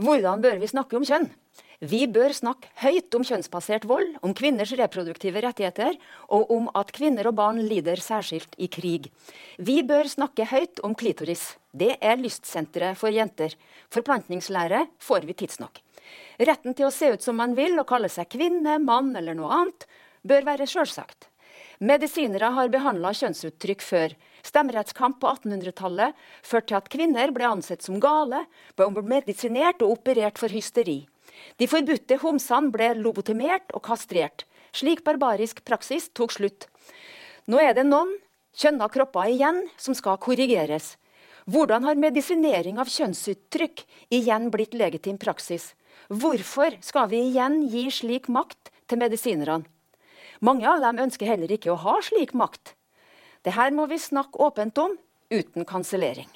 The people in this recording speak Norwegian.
Hvordan bør vi snakke om kjønn? Vi bør snakke høyt om kjønnsbasert vold, om kvinners reproduktive rettigheter, og om at kvinner og barn lider særskilt i krig. Vi bør snakke høyt om klitoris. Det er lystsenteret for jenter. Forplantningslære får vi tidsnok. Retten til å se ut som man vil og kalle seg kvinne, mann eller noe annet, bør være sjølsagt. Medisinere har behandla kjønnsuttrykk før. Stemmerettskamp på 1800-tallet førte til at kvinner ble ansett som gale, ble medisinert og operert for hysteri. De forbudte homsene ble lobotomert og kastrert. Slik barbarisk praksis tok slutt. Nå er det noen kjønna kropper igjen som skal korrigeres. Hvordan har medisinering av kjønnsuttrykk igjen blitt legitim praksis? Hvorfor skal vi igjen gi slik makt til medisinerne? Mange av dem ønsker heller ikke å ha slik makt. Det her må vi snakke åpent om, uten kansellering.